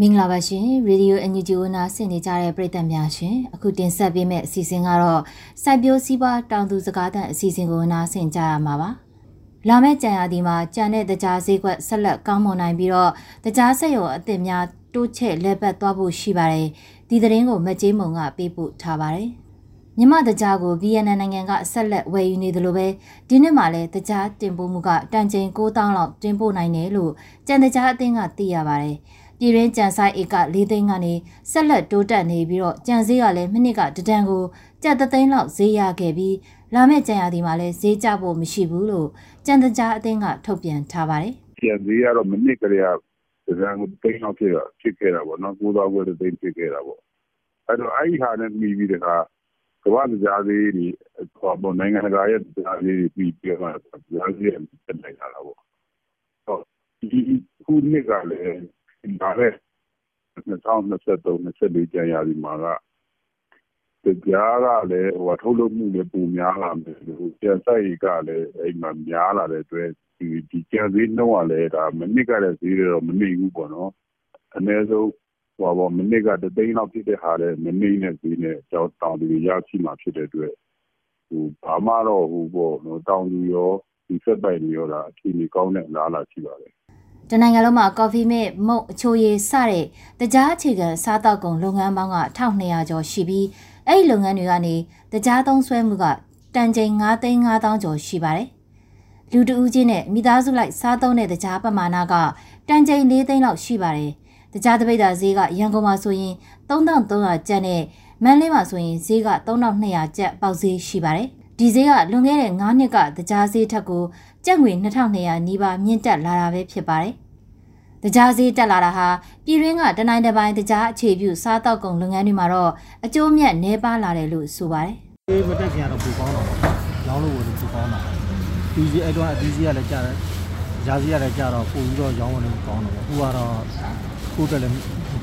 မင်္ဂလာပါရှင်ရေဒီယိုအန်ယူဂျီအိုနာဆင်နေကြတဲ့ပရိသတ်များရှင်အခုတင်ဆက်ပေးမယ့်အစီအစဉ်ကတော့စိုက်ပျိုးစည်းပွားတောင်သူစကားသံအစီအစဉ်ကိုနားဆင်ကြရမှာပါလာမယ့်ကြံရသည်မှာကြံတဲ့တကြားဈေးကွက်ဆက်လက်ကောင်းမွန်နိုင်ပြီးတော့တကြားဆက်ရုံအသစ်များတိုးချဲ့လက်ပတ်သွားဖို့ရှိပါတယ်ဒီသတင်းကိုမကြေးမုံကပေးပို့ထားပါတယ်မြမတကြားကို BNN နိုင်ငံကဆက်လက်ဝယ်ယူနေသလိုပဲဒီနှစ်မှာလည်းတကြားတင်ပို့မှုကတန်ချိန်9000လောက်တင်ပို့နိုင်တယ်လို့ကြံတကြားအသင်းကသိရပါတယ်။ ပြည်ရင်းကြံဆိုင်ဧက၄သိန်းကနေဆက်လက်တိုးတက်နေပြီးတော့ကြံစည်းကလည်းမိနစ်ကတဒံကိုကြက်သသိန်းလောက်ဈေးရခဲ့ပြီးလာမယ့်ကြံရသည်မှာလည်းဈေးကျဖို့မရှိဘူးလို့ကြံတကြားအသင်းကထုတ်ပြန်ထားပါတယ်။ကြံစည်းကတော့မိနစ်ကလေးကတဒံကိုသိန်းလောက်ဖြစ်ဖြစ်ခဲ့တာပေါ့နော်။ကိုးသောဝယ်သိန်းဖြစ်ခဲ့တာပေါ့။အဲ့တော့အဲ့ဒီဟာနဲ့ပြီးပြီးတခါကမ္ဘာတရားသေးတွေဟောပေါ့နိုင်ငံတကာရဲ့တရားသေးတွေပြီးပြမှာတရားသေးတွေတက်လိုက်တာပေါ့။ဟောဒီခုနှစ်ကလည်း လာတဲ့2023 24ကျန်ရာဒီမှာကကြားကလည်းဟိုထုတ်လုပ်မှုလည်းပုံများလာမယ်လို့ကျန်ဆိုင်ကလည်းအဲ့မှာများလာတဲ့အတွက်ဒီဒီကျန်စည်းနှုန်းကလည်းဒါမနစ်ကတဲ့ဈေးတွေတော့မနေဘူးပေါ့နော်အနည်းဆုံးဟိုပါမနစ်ကတသိန်းလောက်ဖြစ်တဲ့ဟာတဲ့မနေနဲ့ဈေးနဲ့ကြောင်းတောင်သူရရှိမှာဖြစ်တဲ့အတွက်ဟိုဘာမှတော့ဟိုပေါ့နော်တောင်သူရောဒီဆက်ပိုင်ရောတာအချိန်ကြီးကောင်းတဲ့အလားအလာရှိပါတယ် တနိုင်ငံလုံးမှာကော်ဖီမစ်မုတ်အချိုရည်စတဲ့တကြားအခြေခံစားတောက်ကုန်လုပ်ငန်းပေါင်းက1200ကျော်ရှိပြီးအဲ့ဒီလုပ်ငန်းတွေကနေတကြားသုံးဆွဲမှုကတန်ချိန်9သိန်း5000ကျော်ရှိပါတယ်။လူတဦးချင်းနဲ့မိသားစုလိုက်စားသုံးတဲ့တကြားပမာဏကတန်ချိန်4သိန်းလောက်ရှိပါတယ်။တကြားတပိတ်တာဈေးကရန်ကုန်မှာဆိုရင်3300ကျပ်နဲ့မန္တလေးမှာဆိုရင်ဈေးက3200ကျပ်ပေါက်ဈေးရှိပါတယ်။ဒီဈေးကလွန်ခဲ့တဲ့9နှစ်ကတကြားဈေးထက်ကိုကျပ်ငွေ2200နီးပါးမြင့်တက်လာတာပဲဖြစ်ပါတယ်။ တကြားဈေးတက်လာတာဟာပြည်ရင်းကတနိုင်တစ်ပိုင်းတကြားအခြေပြုစားတောက်ကုန်လုပ်ငန်းတွေမှာတော့အကျိုးမြတ်နှဲပါလာတယ်လို့ဆိုပါတယ်။ဒီမတက်ခင်ကတော့ပူကောင်းတော့လောင်းလို့ဝင်ပူကောင်းတာ။ဒီဈေးအဲ့တော့အဒီဈေးကလည်းကျတယ်။ရာဈေးကလည်းကျတော့ပို့ပြီးတော့ရောင်းဝင်လို့ကောင်းတယ်။အခုကတော့ကိုယ်တက်လည်း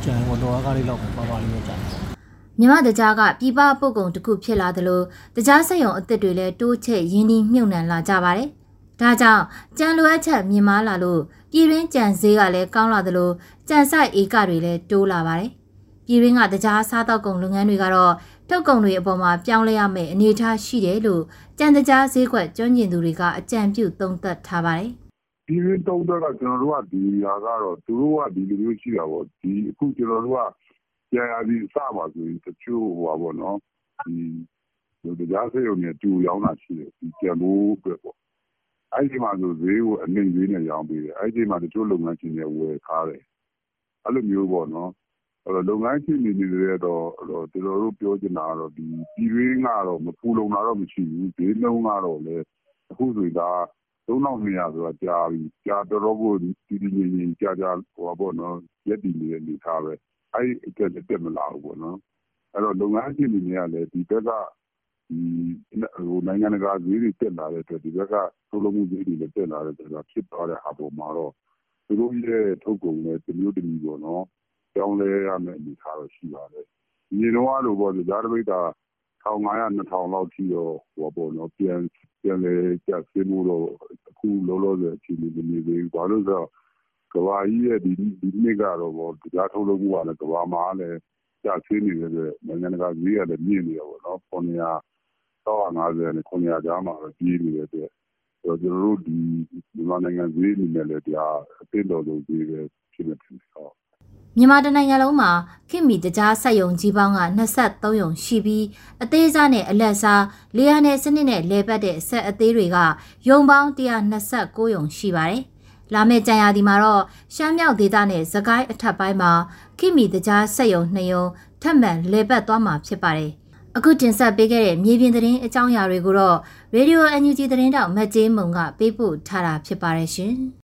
ကြံတော့ကားလေးလောက်ပါပါလေးပဲကျတယ်။မြမတကြားကပြည်ပပုတ်ကုံတစ်ခုဖြစ်လာသလိုတကြားစက်ရုံအသစ်တွေလည်းတိုးချဲ့ရင်းနှီးမြှုပ်နှံလာကြပါတယ်။ ဒါကြောင့်ကြံလိုအပ်ချက်မြင်မာလာလို့ပြည်ရင်းကြံဈေးကလည်းကောင်းလာသလိုကြံဆိုင်ဧကတွေလည်းတိုးလာပါတယ်။ပြည်ရင်းကတကြားစားတောက်ကုန်လုပ်ငန်းတွေကတော့ထုတ်ကုန်တွေအပေါ်မှာပြောင်းလဲရမယ့်အနေအထားရှိတယ်လို့ကြံတကြားဈေးကွက်ကျွမ်းကျင်သူတွေကအကြံပြုသုံးသပ်ထားပါတယ်။ဒီရင်းတုံးတော့ကျွန်တော်တို့ကဒီဟာကတော့သူတို့ကဒီလိုမျိုးရှိတာပေါ့ဒီအခုကျွန်တော်တို့ကပြန်ရပြီးစပါဆိုရင်တချို့ဟိုပါပေါ့နော်ဒီတရားစေုံနဲ့တူရောင်းတာရှိတယ်ဒီကျန်ဖို့အတွက်ပေါ့ အဲ့ဒီမှာဆိုဈေးကိုအနှိမ့်ဈေးနဲ့ရောင်းပေးတယ်အဲ့ဒီမှာတချို့လုပ်ငန်းရှင်တွေဝယ်ခါတယ်အဲ့လိုမျိုးပေါ့နော်အဲ့တော့လုပ်ငန်းရှင်တွေနေရတော့ကျွန်တော်တို့ပြောချင်တာကတော့ဒီပြည်ရင်းကတော့မပူလုံတာတော့မရှိဘူးဈေးနှုန်းကတော့လည်းအခုဆိုရင်ဒါ3200ဆိုတာကြာပြီကြာတော်တော်ကိုဒီဒီငင်းကြာကြာဟိုပါပေါ့နော်ရက်တည်နေတဲ့အနေထားပဲအဲဒီအတွက်လည်းတက်မလာဘူးပေါ့နော်။အဲဒီတော့လုပ်ငန်းရှင်တွေနဲ့ကလည်းဒီဘက်က နိုင်ငံတကာဈေးတွေတက်လာတဲ့အတွက်ဒီဘက်ကထုတ်လုပ်မှုဈေးတွေလည်းတက်လာတဲ့အတွက်ဖြစ်သွားတဲ့ဟာပေါ်မှာတော့သူတို့ရဲ့ထုတ်ကုန်လည်းတမျိုးတမည်ပေါ့နော်ပြောင်းလဲရမယ့်အနေအထားတော့ရှိပါတယ်။အရင်တုန်းကလိုပေါ့လေတကြားတပိဿာ၁၅၀၀-၂၀၀၀လောက်ထိတော့ပြန်လည်ကျဆင်းဖို့တော့အခုလောလောဆယ်အခြေအနေမမြင်သေးဘူး။ဘာလို့လဲဆိုတော့ကမ္ဘာကြီးရဲ့ဒီနှစ်ကတော့တခြားထုတ်လုပ်မှုကလည်းကမ္ဘာမှာလည်းကျဆင်းနေတဲ့အတွက်နိုင်ငံတကာဈေးကလည်းမြင့်နေတာပေါ့နော်။၆၅ ၀နဲ့၇၀၀ကြားမှာပဲပြေးနေတဲ့အတွက်ကျနော်တို့မြန်မာနိုင်ငံဈေးအနေနဲ့လည်းဒါအသင့်တော်ဆုံးဈေးပဲဖြစ်မယ်ထင်တယ်။မြန်မာတနိုင်ငံလုံးမှာခေတ်မီတကြားစက်ရုံကြီးပေါင်းက23ရုံရှိပြီးအသေးစားနဲ့အလက်စားလေယာဉ်နဲ့စနစ်နဲ့လဲပတ်တဲ့ဆက်အသေးတွေကရုံပေါင်း129ရုံရှိပါတယ်။လာမယ့်ကြံရသည်မှာတော့ရှမ်းမြောက်ဒေသနဲ့သကိုင်းအထက်ပိုင်းမှာခိမီတကြားစက်ယုံနှစ်ယုံထပ်မံလေပတ်သွားမှာဖြစ်ပါတယ်။ အခုတင်ဆက်ပေးခဲ့တဲ့မြေပြင်သတင်းအကြောင်းအရာတွေကိုတော့ Radio NUG သတင်းတောက်မက်ဂျေးမုံကပေးပို့ထားတာဖြစ်ပါတယ်ရှင်။